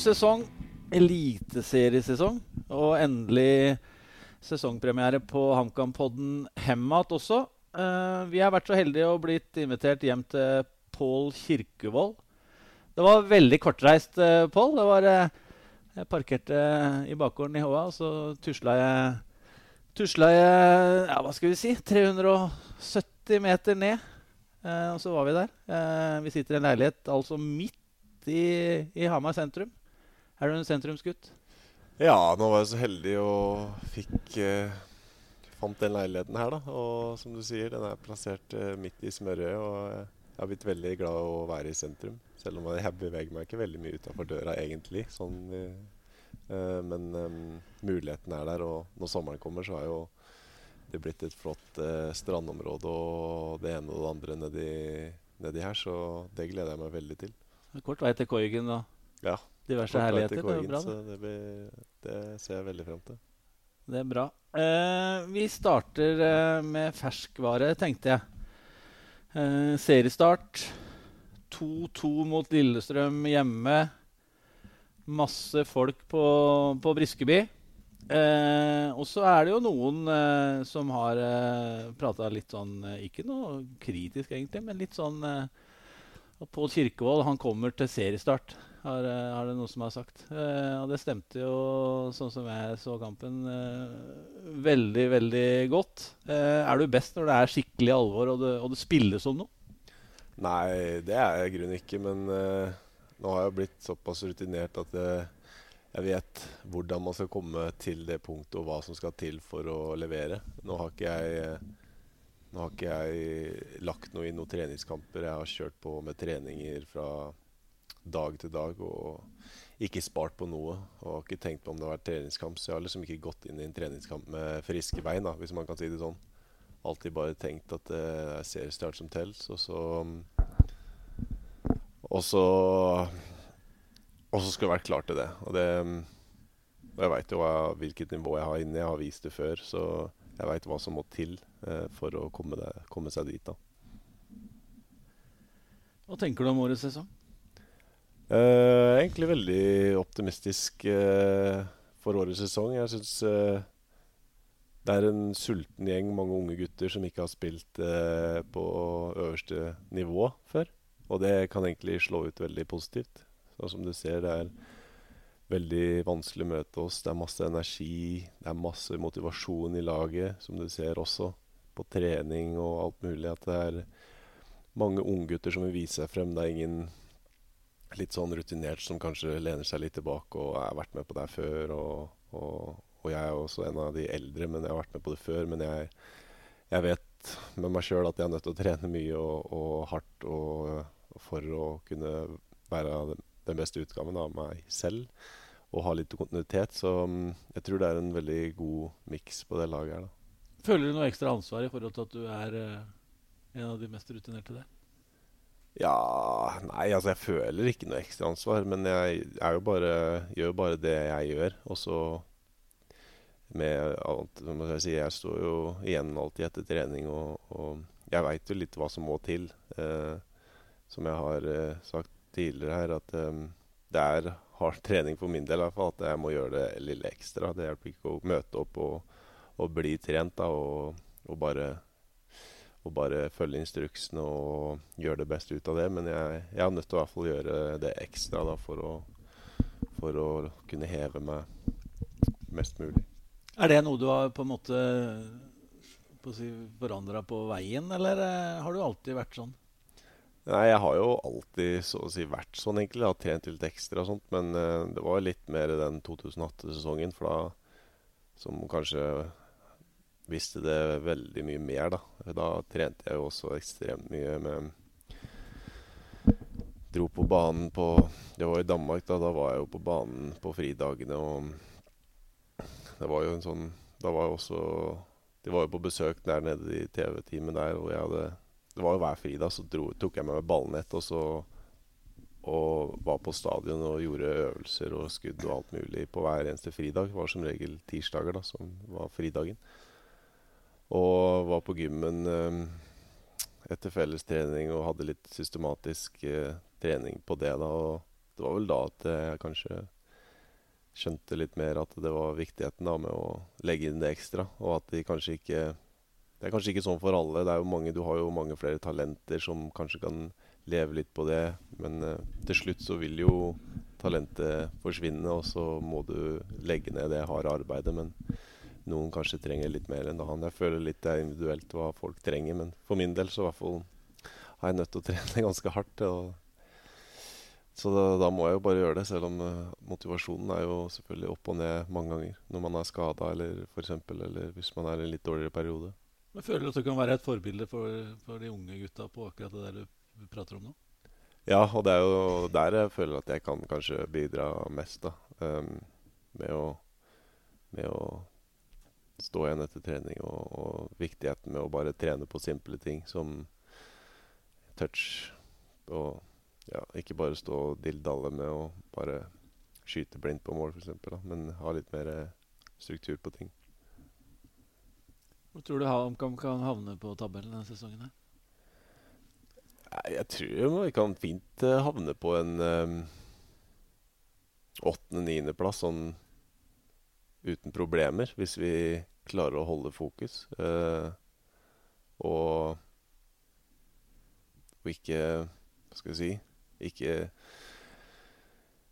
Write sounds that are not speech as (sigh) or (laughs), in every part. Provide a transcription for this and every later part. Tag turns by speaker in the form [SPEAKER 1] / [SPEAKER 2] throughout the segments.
[SPEAKER 1] sesong, eliteseriesesong, og endelig sesongpremiere på HamKam-podden Hemmat også. Uh, vi har vært så heldige og blitt invitert hjem til Pål Kirkevold. Det var veldig kortreist, uh, Pål. Eh, Jeg parkerte i bakgården i Håa, og så tusla jeg Tusla jeg ja, hva skal vi si 370 meter ned. Og så var vi der. Vi sitter i en leilighet altså midt i, i Hamar sentrum. Er du en sentrumsgutt?
[SPEAKER 2] Ja, nå var jeg så heldig og fikk eh, Fant den leiligheten her, da. Og som du sier, den er plassert eh, midt i smørøyet. Og jeg har blitt veldig glad i å være i sentrum. Selv om jeg beveger meg ikke veldig mye utafor døra, egentlig. Sånn, eh, men um, muligheten er der. Og når sommeren kommer, så er jo det blitt et flott eh, strandområde og det ene og det andre nedi, nedi, her. Så det gleder jeg meg veldig til.
[SPEAKER 1] Kort vei til Koigen da.
[SPEAKER 2] ja,
[SPEAKER 1] diverse herligheter.
[SPEAKER 2] Det, bra, så det, blir, det, ser jeg veldig frem til.
[SPEAKER 1] Det er bra. Eh, vi starter eh, med ferskvare, tenkte jeg. Eh, seriestart. 2-2 mot Lillestrøm hjemme. Masse folk på, på Briskeby. Eh, og så er det jo noen eh, som har eh, prata litt sånn eh, Ikke noe kritisk, egentlig, men litt sånn eh, Pål Kirkevold han kommer til seriestart, har, eh, har, det noen som har sagt. Eh, og det stemte jo, sånn som jeg så kampen, veldig, veldig godt. er du best når det er skikkelig alvor og det, og det spilles om noe?
[SPEAKER 2] Nei, det er jeg i grunnen ikke. Men nå har jeg blitt såpass rutinert at jeg jeg vet hvordan man skal komme til det punktet, og hva som skal til for å levere. Nå har ikke jeg, nå har ikke jeg lagt noe i noen treningskamper. Jeg har kjørt på med treninger fra dag til dag og ikke spart på noe. Og har ikke tenkt på om det har vært treningskamp, så jeg har liksom ikke gått inn i en treningskamp med friske bein, da, hvis man kan si det sånn. Alltid bare tenkt at det er seriestart som teller, Og så, og så og så skulle jeg vært klar til det. Og, det, og jeg veit jo hva, hvilket nivå jeg har inne. Jeg har vist det før, så jeg veit hva som må til eh, for å komme, det, komme, seg dit. da.
[SPEAKER 1] Hva tenker du om årets sesong?
[SPEAKER 2] Eh, egentlig veldig optimistisk uh, for årets sesong. Jeg syns uh, det er en sulten gjeng, mange unge gutter, som ikke har spilt på øverste nivå før. Og det kan egentlig slå ut veldig positivt. Så som du ser, det er veldig vanskelig å møte oss. Det er masse energi, det er masse motivasjon i laget, som du ser også på trening og alt mulig. At det er mange unggutter som vil vise seg frem. Det er ingen litt sånn rutinert som kanskje lener seg litt tilbake og har vært med på det før. Og, og, og, jeg er også en av de eldre, men jeg har vært med på det før. Men jeg, jeg vet med meg sjøl at jeg er nødt til å trene mye og, og hardt for å kunne være den beste utgaven av meg selv og ha litt kontinuitet. Så um, jeg tror det er en veldig god miks på det laget her. da.
[SPEAKER 1] Føler du noe ekstra ansvar i forhold til at du er uh, en av de mest rutinerte der?
[SPEAKER 2] Ja Nei, altså jeg føler ikke noe ekstra ansvar. Men jeg jo bare, gjør jo bare det jeg gjør. Og så med alt må Jeg si, jeg står jo igjen alltid etter trening, og, og jeg veit jo litt hva som må til. Eh, som jeg har eh, sagt tidligere her at eh, det er hard (laughs) trening for min del i hvert fall, at jeg må gjøre det lille ekstra. Det hjelper ikke å møte opp og, og bli trent da, og, og, bare, og, bare, følge instruksene og gjøre det beste ut av det. Men jeg, jeg er nødt til å i hvert fall gjøre det ekstra da, for, å, for å kunne heve meg mest mulig.
[SPEAKER 1] Er det noe du har på en måte på si, forandra på veien, eller eh, har du alltid vært sånn?
[SPEAKER 2] Nei, jeg har jo alltid så å si vært sånn, egentlig. Jeg har trent litt ekstra og sånt. Men uh, det var litt mer den 2008-sesongen, for da som kanskje visste det veldig mye mer, da. Da trente jeg jo også ekstremt mye med Dro på banen på Det var i Danmark, da. Da var jeg jo på banen på fridagene, og det var jo en sånn Da var jo også De var jo på besøk der nede i TV-teamet der, og jeg hadde det var jo hver fridag så dro, tok jeg med meg ballnett og så og var på stadion og gjorde øvelser og skudd og alt mulig på hver eneste fridag. Det var som regel tirsdager da, som var fridagen. Og var på gymmen eh, etter fellestrening og hadde litt systematisk eh, trening på det. da, og det var vel da at jeg kanskje skjønte litt mer at det var viktigheten da med å legge inn det ekstra. Og at de kanskje ikke Det er kanskje ikke sånn for alle. Det er jo mange, du har jo mange flere talenter som kanskje kan leve litt på det. Men uh, til slutt så vil jo talentet forsvinne, og så må du legge ned det harde arbeidet. Men noen kanskje trenger litt mer enn han. Jeg føler litt det er individuelt hva folk trenger. Men for min del så i hvert fall er jeg nødt til å (laughs) trene ganske hardt. og så da, da, må jeg jo bare gjøre det, selv om uh, motivasjonen er jo selvfølgelig opp og ned mange ganger. Når man er skada eller f.eks., eller hvis man er i en litt dårligere periode.
[SPEAKER 1] Men Føler du at du kan være et forbilde for, for de unge gutta på akkurat det der du prater om nå?
[SPEAKER 2] Ja, og det er jo der jeg føler at jeg kan kanskje bidra mest. da. Um, med, å, med å stå igjen etter trening og, og, viktigheten med å bare trene på simple ting som touch og ja, ikke bare stå og dildalle med å bare skyte blindt på mål, f.eks., men ha litt mer eh, struktur på ting.
[SPEAKER 1] Hvor tror du HamKam kan havne på tabellen denne sesongen? her?
[SPEAKER 2] Jeg tror vi kan fint eh, havne på en um, åttende-niendeplass sånn uten problemer, hvis vi klarer å holde fokus. Uh, og, og ikke Hva skal jeg si ikke,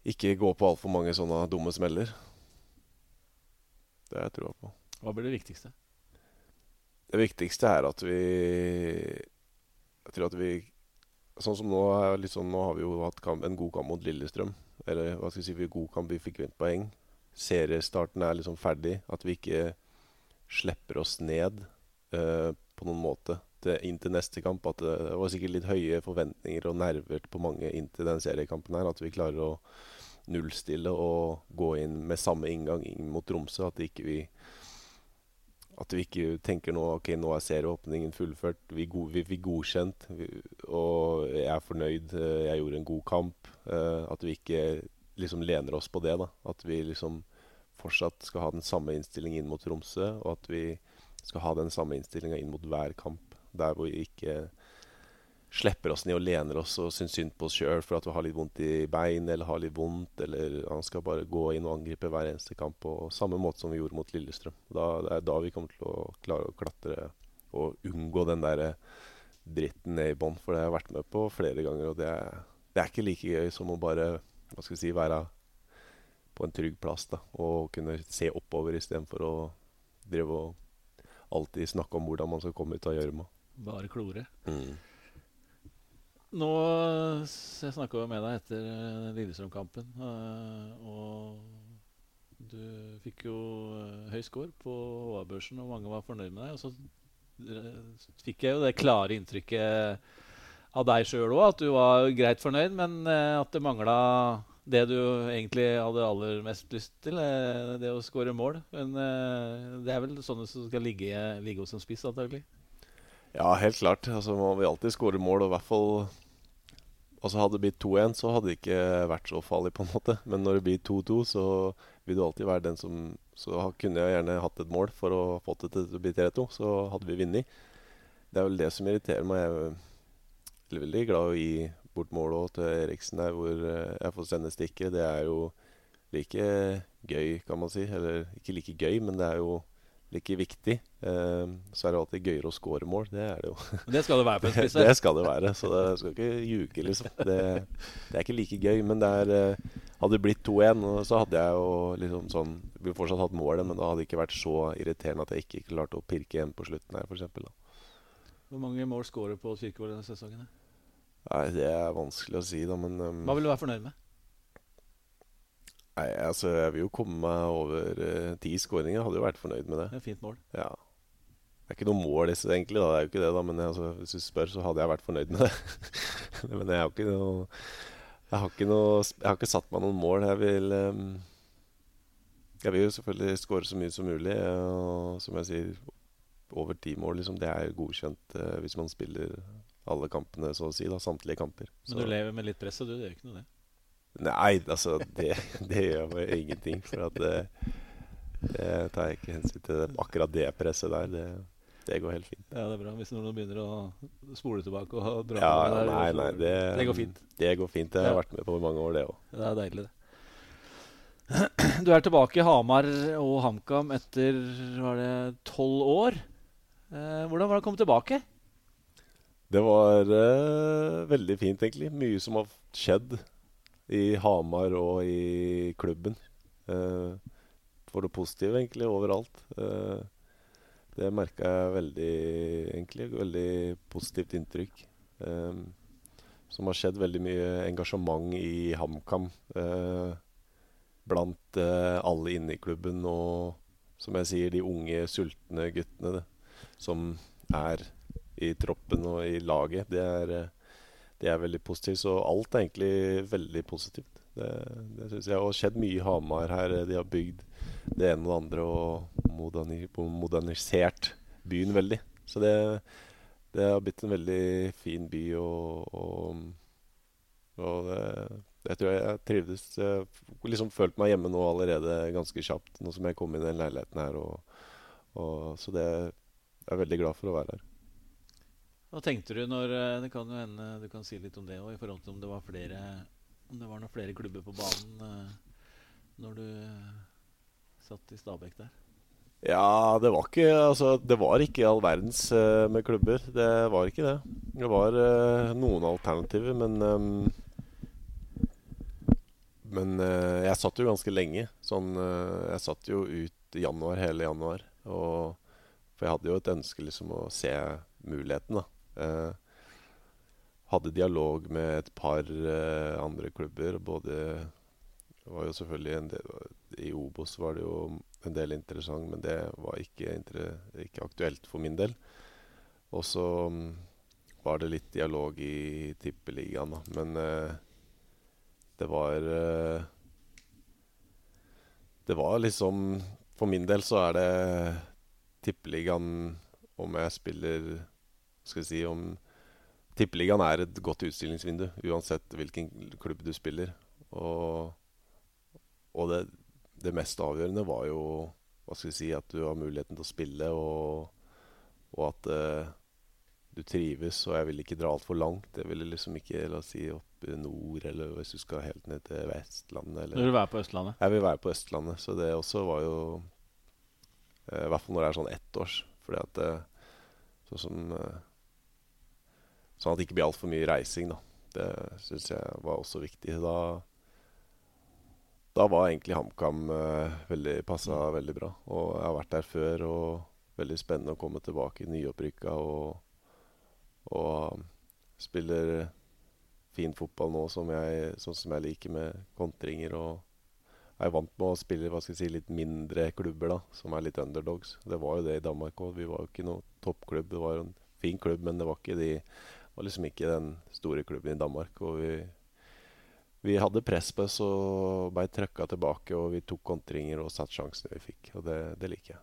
[SPEAKER 2] ikke gå på altfor mange sånne dumme smeller. Det har jeg trua på.
[SPEAKER 1] Hva blir det viktigste?
[SPEAKER 2] Det viktigste er at vi Jeg tror at vi Sånn som nå, sånn, nå har vi jo hatt kamp, en god kamp mot Lillestrøm. Eller hva skal jeg si, vi god kamp, vi fikk vunnet poeng. Seriestarten er liksom ferdig. At vi ikke slipper oss ned uh, på noen måte til, inn til neste kamp. At det, var sikkert litt høye forventninger og nerver på mange inntil den seriekampen her. At vi klarer å nullstille og gå inn med samme inngang inn mot Tromsø. At ikke at vi ikke tenker nå ok, nå er serieåpningen fullført. Vi, fikk godkjent, vi, og jeg er fornøyd. Jeg gjorde en god kamp. Uh, at vi ikke liksom lener oss på det. da. At vi liksom fortsatt skal ha den samme innstillingen inn mot Tromsø, og at vi skal ha den samme innstillinga inn mot hver kamp. Der hvor vi ikke slipper oss ned og lener oss og syns synd på oss sjøl for at vi har litt vondt i bein eller har litt vondt. Eller han skal bare gå inn og angripe hver eneste kamp på samme måte som vi gjorde mot Lillestrøm. Da, det er da vi kommer til å klare å klatre og unngå den der dritten ned i bånn. For det har jeg vært med på flere ganger, og det er, det er ikke like gøy som å bare hva skal vi si, være på en trygg plass da, og kunne se oppover istedenfor å drive og alltid snakke om hvordan man skal komme ut av gjørma.
[SPEAKER 1] Bare klore.
[SPEAKER 2] Mm.
[SPEAKER 1] Nå Jeg snakka med deg etter eh, Lillestrøm-kampen. Uh, og du fikk jo uh, høy score på HA-børsen, og mange var fornøyd med deg. Og så fikk jeg jo det klare inntrykket av deg sjøl òg, at du var greit fornøyd, men at det mangla det du egentlig hadde aller mest lyst til, det å skåre mål. Men det er vel sånne som skal ligge, ligge hos en spiss, antakelig?
[SPEAKER 2] Ja, helt klart. Altså, man vil alltid skåre mål. og i hvert fall altså Hadde det blitt 2-1, så hadde det ikke vært så farlig, på en måte. Men når det blir 2-2, så vil du alltid være den som Så kunne jeg gjerne hatt et mål for å få det til å bli 3-2. Så hadde vi vunnet. Det er vel det som irriterer meg. Veldig glad i å gi bort målet til Eriksen der, hvor eh, jeg får sende stikket. Det er jo like gøy, kan man si. Eller ikke like gøy, men det er jo like viktig. Eh, så er det alltid gøyere å score mål. Det er det jo.
[SPEAKER 1] det skal det være på en (laughs) spiss?
[SPEAKER 2] det skal det være. Så det skal ikke ljuge, liksom. Det, det, er ikke like gøy. Men det er uh, Hadde det blitt 2-1, så hadde jeg jo liksom sånn Vi fortsatt hatt målet, men da hadde det ikke vært så irriterende at jeg ikke klarte å pirke igjen på slutten her, f.eks.
[SPEAKER 1] Hvor mange mål scorer på Kirkevold denne sesongen?
[SPEAKER 2] Nei, Det er vanskelig å si, da, men um,
[SPEAKER 1] Hva vil du være fornøyd med?
[SPEAKER 2] Nei, altså Jeg vil jo komme meg over uh, ti skåringer. Hadde jo vært fornøyd med det.
[SPEAKER 1] Det er fint mål.
[SPEAKER 2] Ja. Det er ikke noe mål, disse, egentlig. da, Det er jo ikke det, da. Men altså, hvis du spør, så hadde jeg vært fornøyd med det. (laughs) men jeg har ikke noe jeg har ikke, noe, jeg har ikke satt meg noen mål. Jeg vil um, Jeg vil jo selvfølgelig skåre så mye som mulig. Og som jeg sier, over ti mål, liksom. Det er godkjent uh, hvis man spiller alle kampene, så å si. da, Samtlige kamper.
[SPEAKER 1] Men du lever med litt press, og du? Det gjør ikke noe, det?
[SPEAKER 2] Nei, altså det, (laughs) det gjør meg ingenting. For at det, det, tar jeg ikke hensyn til. Akkurat det presset der. Det, det går helt fint.
[SPEAKER 1] Ja, det er bra. Hvis noen begynner å spole tilbake og dra
[SPEAKER 2] Ja,
[SPEAKER 1] med der,
[SPEAKER 2] nei, nei, det,
[SPEAKER 1] det går fint.
[SPEAKER 2] Det går fint. Det har jeg
[SPEAKER 1] Ja.
[SPEAKER 2] vært med på i mange år, det òg.
[SPEAKER 1] Det er deilig, det. (clears throat) Du er tilbake i Hamar og HamKam etter var det tolv år. Eh, hvordan var det å komme tilbake?
[SPEAKER 2] Det var uh, veldig fint, egentlig. Mye som har skjedd i Hamar og i klubben. Uh, for det positive, egentlig, overalt. Uh, det merka jeg veldig, egentlig. Veldig positivt inntrykk. Som har skjedd veldig mye engasjement i HamKam blant alle inne i klubben. Og som jeg sier, de unge, sultne guttene det, som er i troppen og i laget. Det er, eh, det er veldig positivt. Så alt er egentlig veldig positivt. Det, det synes jeg har skjedd mye i Hamar her. De har bygd det ene og det andre og moderni, modernisert byen veldig. Så det, det har blitt en veldig fin by. Og, og, og det, jeg tror jeg, trivdes Jeg liksom følt meg hjemme nå allerede ganske kjapt, nå som jeg kom inn i den leiligheten her. Og, og, så det jeg er veldig glad for å være her.
[SPEAKER 1] Hva tenkte du når eh, Det kan jo hende du kan si litt om det òg, i forhold til om det var flere Om det var noen flere klubber på banen eh, når du eh, satt i Stabæk der?
[SPEAKER 2] Ja, det var ikke Altså, det var ikke all verdens med klubber. Det var ikke det. Det var noen alternativer, men Men jeg satt jo ganske lenge. Sånn Jeg satt jo ut januar, hele januar. Og, for jeg hadde jo et ønske liksom å se muligheten, da. Eh, hadde dialog med et par eh, andre klubber. Både Det var jo selvfølgelig en del I Obos var det jo en del interessant, men det var ikke, ikke aktuelt for min del. Og så mm, var det litt dialog i Tippeligaen, da. Men eh, det var eh, Det var liksom For min del så er det Tippeligaen om jeg spiller Skal vi si om Tippeligaen er et godt utstillingsvindu uansett hvilken klubb du spiller. Og, og det, det mest avgjørende var jo hva skal vi si, at du har muligheten til å spille, og, og at uh, du trives. Og jeg ville ikke dra altfor langt. Jeg ville liksom ikke la oss si opp i nord, eller hvis du skal helt ned til Vestlandet. Eller.
[SPEAKER 1] Du være på Østlandet?
[SPEAKER 2] Jeg vil være på Østlandet, så det også var jo uh, I hvert fall når det er sånn ettårs. Fordi at uh, Sånn som Sånn at det ikke blir altfor mye reising, da. Det syns jeg var også viktig. Da, da var egentlig HamKam eh, veldig passa veldig bra. Og jeg har vært der før, og veldig spennende å komme tilbake nyopprykka og, og spiller fin fotball nå som jeg, sånn som jeg liker, med kontringer og jeg er vant med å spille hva skal jeg si, litt mindre klubber, da, som er litt underdogs. Det var jo det i Danmark òg. Vi var jo ikke noen toppklubb. Det var en fin klubb, men det var, ikke de, var liksom ikke den store klubben i Danmark. Og vi, vi hadde press på oss og ble trøkka tilbake, og vi tok kontringer og satte sjansene vi fikk. Og det, det liker jeg.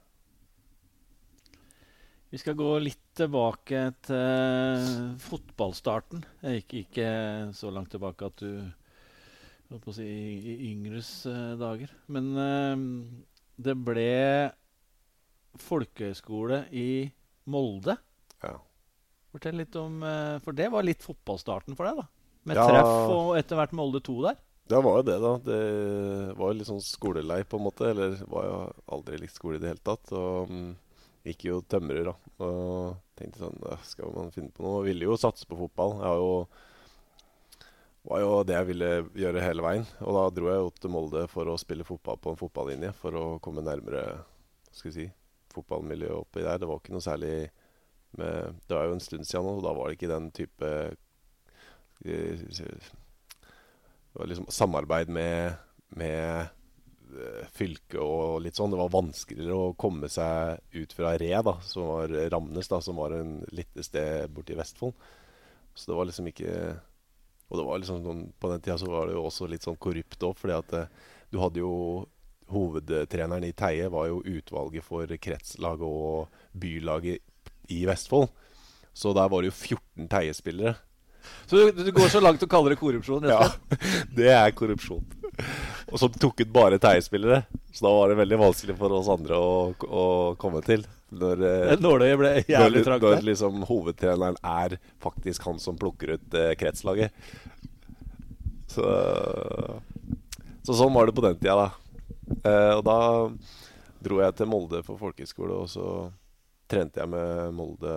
[SPEAKER 1] Vi skal gå litt tilbake til fotballstarten. Jeg gikk ikke så langt tilbake at du holdt på å si, i, yngres eh, dager. Men eh, det ble folkehøyskole i Molde. Fortell litt om eh, For det var litt fotballstarten for deg, da? Med
[SPEAKER 2] Ja.
[SPEAKER 1] treff og etter hvert Molde 2 der.
[SPEAKER 2] Det var jo det, da. Det var jo litt sånn skolelei, på en måte. Eller var jo aldri likt skole i det hele tatt. Og um, gikk jo tømrer, da. Og tenkte sånn Skal man finne på noe? Ville jo satse på fotball. Jeg har jo var jo det jeg ville gjøre hele veien. Og da dro jeg til Molde for å spille fotball på en fotballinje. For å komme nærmere skal vi si, fotballmiljøet oppi der. Det var ikke noe særlig med Det var jo en stund siden og da var det ikke den type eh, Det var liksom samarbeid med, med eh, fylket og litt sånn. Det var vanskeligere å komme seg ut fra Re, da, som var Ramnes, da, som var en lite sted borti Vestfold. Så det var liksom ikke Og det var liksom sånn, på den tida så var det jo også litt sånn korrupt òg, fordi at eh, du hadde jo Hovedtreneren i Teie var jo utvalget for kretslaget og bylaget i Vestfold. Så der var det jo 14 Teie-spillere.
[SPEAKER 1] Så du, du går så langt og kaller det korrupsjon?
[SPEAKER 2] Ja, (laughs) det er korrupsjon. Og som tok ut bare Teie-spillere. Så da var det veldig vanskelig for oss andre å, å komme til. Når, eh,
[SPEAKER 1] Nåløyet ble jævlig
[SPEAKER 2] når, når liksom hovedtreneren er faktisk han som plukker ut eh, kretslaget. Så, så sånn var det på den tida, da. Eh, og da dro jeg til Molde for folkehøyskole, og så trente jeg med Molde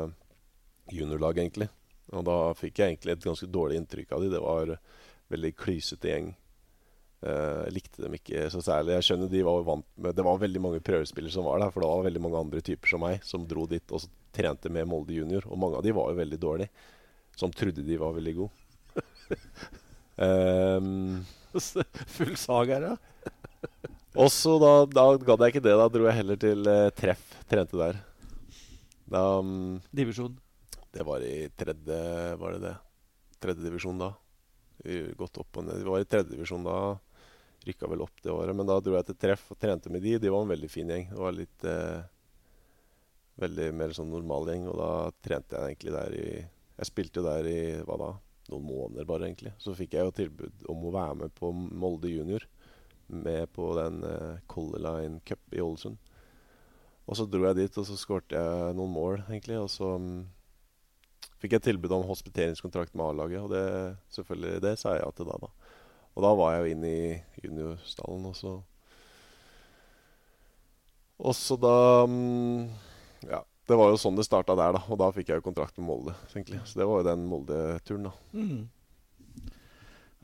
[SPEAKER 2] juniorlag, egentlig. Og da fikk jeg egentlig et ganske dårlig inntrykk av dem. Det var veldig klysete gjeng. Eh, Jeg likte dem ikke så særlig. Jeg skjønner de var vant med Det var veldig mange prøvespillere som var der, for det var veldig mange andre typer som meg som dro dit og trente med Molde junior. Og mange av de var jo veldig dårlige, som trodde de var veldig gode. um, (laughs) (laughs)
[SPEAKER 1] Full sag her, ja.
[SPEAKER 2] og så da, da gadd jeg ikke det. Da dro jeg heller til eh, Treff. Trente der. Da um,
[SPEAKER 1] Divisjon.
[SPEAKER 2] Det var i tredje Var det det? Tredje divisjon da. Gått opp og ned. Vi var i tredje divisjon da. Rykka vel opp det året. Men da dro jeg til treff og trente med de. De var en veldig fin gjeng. Det var litt eh, Veldig mer sånn normal gjeng. Og da trente jeg egentlig der i Jeg spilte jo der i hva da? Noen måneder bare, egentlig. Så fikk jeg jo tilbud om å være med på Molde junior. Med på den eh, Color Line Cup i Ålesund. Og så dro jeg dit, og så skårte jeg noen mål, egentlig. Og så um, fikk jeg tilbud om hospiteringskontrakt med A-laget, og det, selvfølgelig, det sa jeg ja til da, da. Og da var jeg jo inne i juniorstallen, og så Og så da um, Ja, det var jo sånn det starta der, da. Og da fikk jeg jo kontrakt med Molde, egentlig. Så det var jo den Molde-turen, da.
[SPEAKER 1] Mm.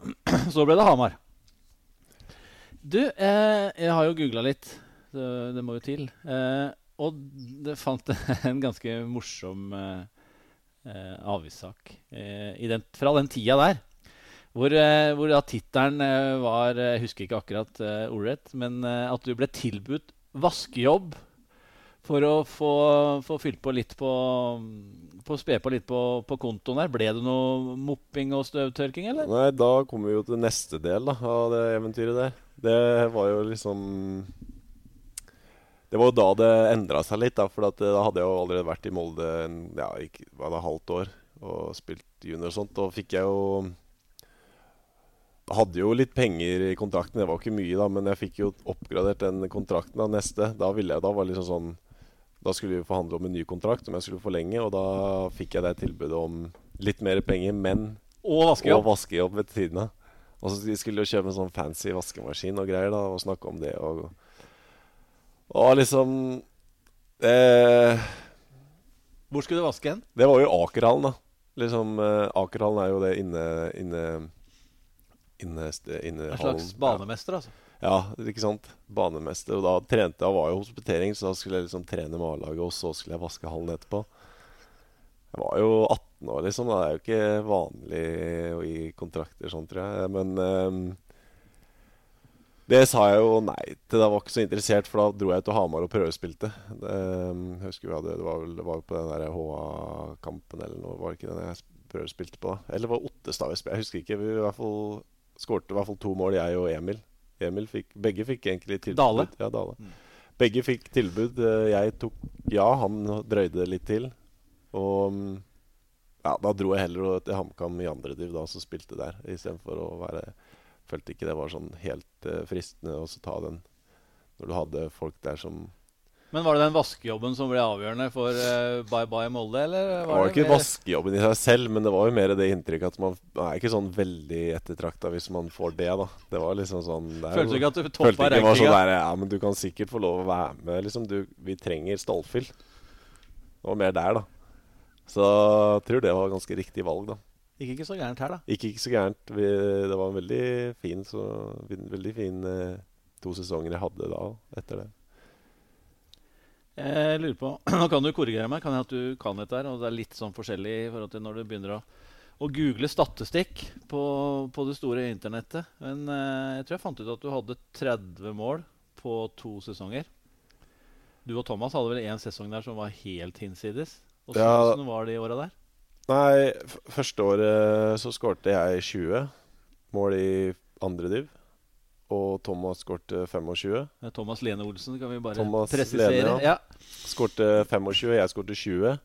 [SPEAKER 1] (clears throat) Så ble det Hamar. Du, eh, jeg har jo googla litt. Det, det må jo til. Eh, og det fant (laughs) en ganske morsom eh, avgiftssak avvissak eh, fra den tida der. Hvor, eh, hvor da tittelen eh, var Jeg husker ikke akkurat eh, ordrett, men eh, at du ble tilbudt vaskejobb for å få, få fylt på litt på Få spe på litt på, på kontoen der. Ble det noe mopping og støvtørking, eller?
[SPEAKER 2] Nei, da kommer vi jo til neste del da, av det eventyret der. Det var jo liksom Det var jo da det endra seg litt, da. For at, eh, da hadde jeg jo allerede vært i Molde en, ja, ikke, var det halvt år og spilt junior og sånt. Og fikk jeg jo hadde jo litt penger i kontrakten, det var ikke mye, da, men jeg fikk jo oppgradert den kontrakten da neste. Da ville jeg da var liksom sånn Da skulle vi forhandle om en ny kontrakt som jeg skulle forlenge, og da fikk jeg det tilbudet om litt mer penger, men
[SPEAKER 1] Og
[SPEAKER 2] og
[SPEAKER 1] vaskejobb.
[SPEAKER 2] vaskejobb ved tiden av. Og så vi skulle jo kjøpe en sånn fancy vaskemaskin og greier, da, og snakke om det og Og liksom eh,
[SPEAKER 1] Hvor skulle du vaske hen?
[SPEAKER 2] Det var jo Akerhallen, da. Liksom, eh, Akerhallen er jo det inne inne inne, inne
[SPEAKER 1] En slags banemester, altså.
[SPEAKER 2] Ja, ikke sant. Banemester. Og da trente jeg, var jo hospitering, så da skulle jeg liksom trene med A-laget, og så skulle jeg vaske hallen etterpå. Jeg var jo 18 år, liksom. Det er jo ikke vanlig gi kontrakter sånn, tror jeg. Men ehm, det sa jeg jo nei til. Da var jeg ikke så interessert, for da dro jeg til Hamar og prøvespilte. Det, ehm, jeg husker vi hadde, det var vel det var på den der HA-kampen eller noe, var det ikke den jeg sp- prøvespilte på da? Eller var Ottestad vi spilte? Jeg husker ikke. Vi i hvert fall skårte i hvert fall to mål, jeg og Emil. Emil fikk, begge fikk egentlig tilbud.
[SPEAKER 1] Dale.
[SPEAKER 2] Ja, Dale.
[SPEAKER 1] Mm.
[SPEAKER 2] Begge fikk tilbud. Eh, Jeg tok ja, han drøyde det litt til. Og mm, ja, da dro jeg heller til HamKam i andre div da, så spilte der, istedenfor å være Følte ikke det var sånn helt uh, fristende å ta den når du hadde folk der som
[SPEAKER 1] Men var det den vaskejobben som ble avgjørende for uh, Bye Bye Molde, eller?
[SPEAKER 2] Det var det ikke
[SPEAKER 1] mer-
[SPEAKER 2] vaskejobben i seg selv, men det var jo mer det inntrykket at man er ikke sånn veldig ettertrakta hvis man får det, da. Det var liksom sånn det er
[SPEAKER 1] Følte du ikke at du toppa
[SPEAKER 2] det var sånn der, Ja, men du kan sikkert få lov å være med. Liksom, du, vi trenger stallfyll. Det var mer der, da. Så jeg tror det var ganske riktig valg, da.
[SPEAKER 1] Gikk ikke så gærent her, da.
[SPEAKER 2] Gikk ikke så gærent. Vi, det var en veldig fin, så, veldig fin eh, to sesonger jeg hadde da, etter det.
[SPEAKER 1] Jeg lurer på, (clears throat) Nå kan du korrigere meg, kan jeg at du kan dette her, og det er litt sånn forskjellig i forhold til når du begynner å, å google statistikk på, på det store internettet. Men eh, jeg tror jeg fant ut at du hadde 30 mål på to sesonger. Du og Thomas hadde vel én sesong der som var helt hinsides. Åssen
[SPEAKER 2] Ja.
[SPEAKER 1] var de åra der?
[SPEAKER 2] Nei, første året så skårte jeg 20 mål i andre div. Og Thomas skårte 25.
[SPEAKER 1] Eh, Thomas Lene Olsen, kan vi bare
[SPEAKER 2] Thomas
[SPEAKER 1] presisere.
[SPEAKER 2] Lene,
[SPEAKER 1] ja.
[SPEAKER 2] Skårte 25, jeg skårte 20.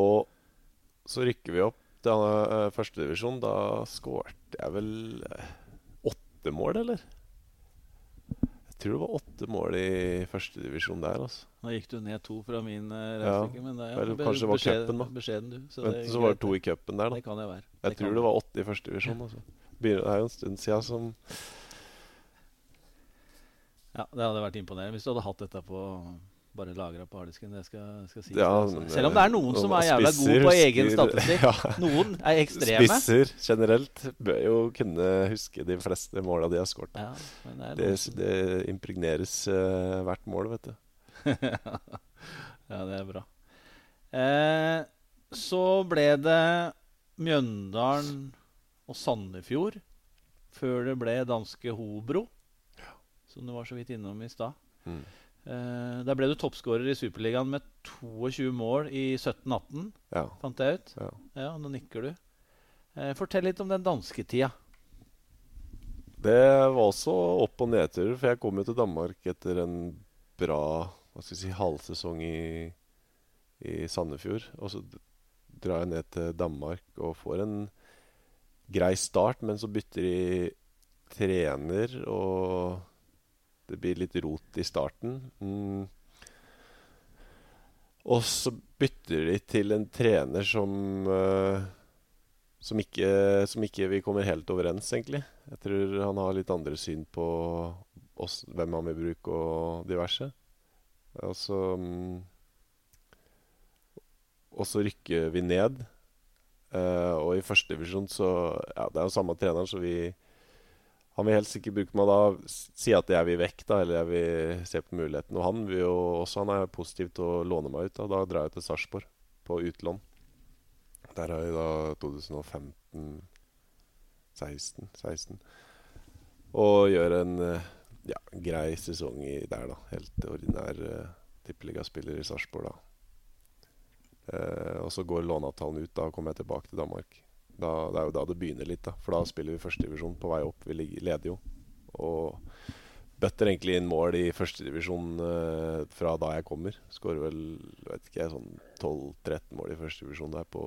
[SPEAKER 2] Og så rykker vi opp til uh, førstedivisjon. Da skårte jeg vel eh, åtte mål, eller? Jeg tror det var åtte mål i førstedivisjon der. altså.
[SPEAKER 1] Nå gikk du ned to fra min uh,
[SPEAKER 2] Ja.
[SPEAKER 1] men det er be-
[SPEAKER 2] kanskje det var
[SPEAKER 1] beskjed-
[SPEAKER 2] da.
[SPEAKER 1] Beskjeden, du. Så,
[SPEAKER 2] var det to i cupen der, da.
[SPEAKER 1] Det kan jeg være.
[SPEAKER 2] Jeg
[SPEAKER 1] Det
[SPEAKER 2] tror det var åtte i førstedivisjon. Altså. Det er jo en stund siden som
[SPEAKER 1] Ja, Det hadde vært imponerende hvis du hadde hatt dette på bare lagra på harddisken. Det skal, skal sies.
[SPEAKER 2] Ja,
[SPEAKER 1] altså. Selv om det er noen som er jævla gode på egen statistikk. (laughs)
[SPEAKER 2] Ja.
[SPEAKER 1] Noen er ekstreme.
[SPEAKER 2] Spisser generelt bør jo kunne huske de fleste måla de har skåret.
[SPEAKER 1] Ja, det
[SPEAKER 2] Det, det impregneres uh, hvert mål, vet du. (laughs)
[SPEAKER 1] ja, det er bra. Eh, så ble det Mjøndalen og Sandefjord før det ble danske Hobro, som du var så vidt innom i stad.
[SPEAKER 2] Mm.
[SPEAKER 1] Eh, der ble du toppskårer i Superligaen med 22 mål i 17-18,
[SPEAKER 2] Ja.
[SPEAKER 1] fant jeg ut.
[SPEAKER 2] ja.
[SPEAKER 1] Ja, Nå nikker du. Uh, fortell litt om den dansketida.
[SPEAKER 2] Det var også opp- og nedturer, for jeg kom jo til Danmark etter en bra hva skal jeg si, halvsesong i, i Sandefjord. Og så drar jeg ned til Danmark og får en grei start, men så bytter de trener, og det blir litt rot i starten. Mm. Og så bytter de til en trener som uh, som ikke, som ikke vi kommer helt overens, egentlig. Jeg tror han har litt andre syn på oss, hvem han vil bruke og diverse. Og så um, Og så rykker vi ned. Uh, og i første divisjon så Ja, det er jo samme treneren, så vi Han vil helst ikke bruke meg da, si at jeg vil vekk, da, eller jeg vil se på muligheten. Og han vil jo også Han er positiv til å låne meg ut. Da, da drar jeg til Sarpsborg på utlån. Der har jeg da 2015 16, 16. Og gjør en eh, ja, grei sesong i der, da. Helt ordinær uh, tippeligaspiller i Sarpsborg, da. Uh, og så går låneavtalen ut. Da kommer jeg tilbake til Danmark. Da, det er jo da det begynner litt, da. For da spiller vi førstedivisjon på vei opp. Vi leder jo. Og bøtter egentlig inn mål i førstedivisjon eh, fra da jeg kommer. Skårer vel vet ikke, sånn 12-13 mål i førstedivisjon der på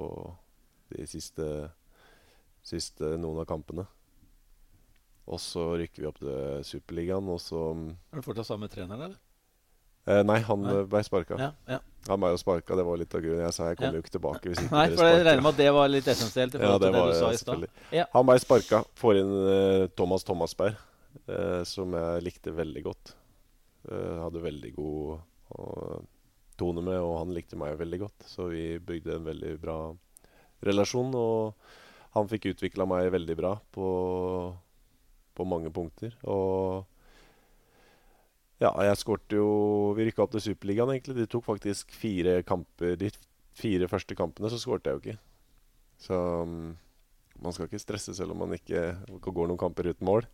[SPEAKER 2] de siste, siste noen av kampene. Og så rykker vi opp til Superligaen, og så
[SPEAKER 1] Er du fortsatt sammen med treneren, eller?
[SPEAKER 2] Eh, Nei, han
[SPEAKER 1] Nei.
[SPEAKER 2] ble sparka.
[SPEAKER 1] Ja, ja.
[SPEAKER 2] Han ble jo sparka, det var litt av grunnen. Jeg sa jeg kommer jo ikke tilbake hvis (laughs) ikke
[SPEAKER 1] Nei,
[SPEAKER 2] dere
[SPEAKER 1] for jeg regner med at det var litt essensielt. i
[SPEAKER 2] Ja,
[SPEAKER 1] forhold
[SPEAKER 2] det
[SPEAKER 1] til det
[SPEAKER 2] var
[SPEAKER 1] du sa i stad.
[SPEAKER 2] Han ble sparka. Får inn uh, Thomas Thomasberg, uh, som jeg likte veldig godt. Uh, hadde veldig god uh, tone med, og han likte meg veldig godt. Så vi bygde en veldig bra relasjon. Og han fikk utvikla meg veldig bra på, på mange punkter. Og ja, jeg skårte jo Vi rykka opp til Superligaen, egentlig. De tok faktisk fire kamper De fire første kampene så skårte jeg jo ikke. Så mm, man skal ikke stresse selv om man ikke går noen kamper uten mål.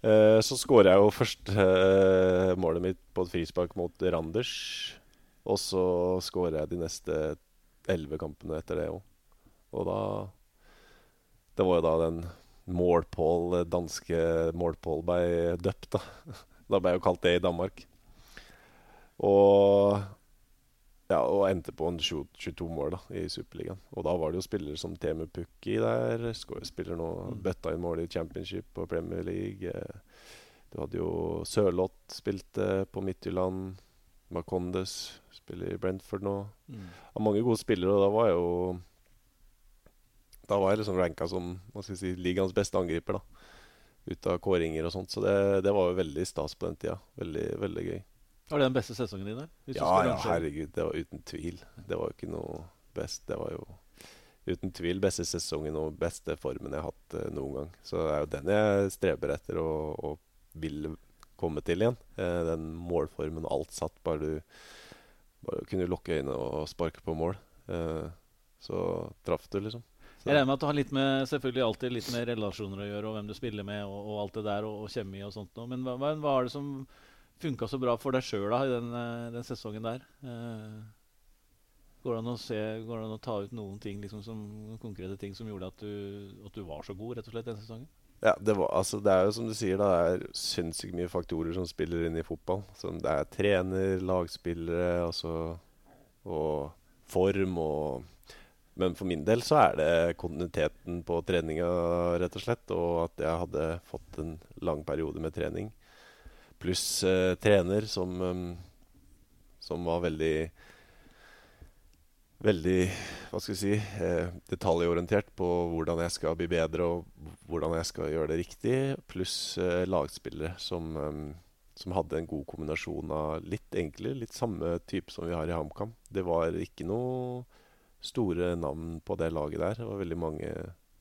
[SPEAKER 2] Eh, så skårer jeg jo første eh, målet mitt på et frispark mot Randers. Og så skårer jeg de neste elleve kampene etter det òg. Og da Det var jo da den Målpål, danske Målpål ble døpt, da. (laughs) Da ble jeg jo kalt det i Danmark. Og ja, og endte på en 20 22 mål da, i Superligaen. Og da var det jo spillere som Temu Pukki der. Spiller nå
[SPEAKER 1] Mm.
[SPEAKER 2] bøtta inn mål i Championship og Premier League. Du hadde jo Sørloth spilte på Midtjylland. Macondes spiller i Brentford nå.
[SPEAKER 1] Mm.
[SPEAKER 2] Har mange gode spillere, og da var jeg jo Da var jeg liksom ranka som hva skal jeg si, ligaens beste angriper. da Ut av kåringer og sånt. Så det, det var jo veldig stas på den tida. Veldig, veldig gøy.
[SPEAKER 1] Var det den beste sesongen din der?
[SPEAKER 2] Ja, ja, herregud. Det var uten tvil. Det var jo ikke noe best. Det var jo uten tvil beste sesongen og beste formen jeg har hatt eh, noen gang. Så det er jo den jeg streber etter og, og vil komme til igjen. Eh, den målformen og alt satt. Bare du bare kunne lukke øynene og sparke på mål. Eh, så traff du, liksom.
[SPEAKER 1] Jeg regner med at det har litt med selvfølgelig alltid litt med relasjoner å gjøre, og hvem du spiller med, og, og alt det der, og, og kjemi og sånt. Men hva, hva er det som funka så bra for deg sjøl i den, eh, den sesongen der? Eh, går, det se, går det an å ta ut noen ting, liksom, som, konkrete ting som gjorde at du, at du var så god rett og slett den sesongen?
[SPEAKER 2] Ja, det, var, altså, det er jo som du sier, da, det er sinnssykt mye faktorer som spiller inn i fotball. Som det er trener, lagspillere altså, og form og Men for min del så er det kontinuiteten på treninga, rett og slett. Og at jeg hadde fått en lang periode med trening. pluss eh, trener som, um, som var veldig Veldig hva skal jeg si, eh, detaljorientert på hvordan jeg skal bli bedre og hvordan jeg skal gjøre det riktig, pluss eh, lagspillere som, um, som hadde en god kombinasjon av litt enkle, litt samme type som vi har i HamKam. Det var ikke noe store navn på det laget der. Det var veldig mange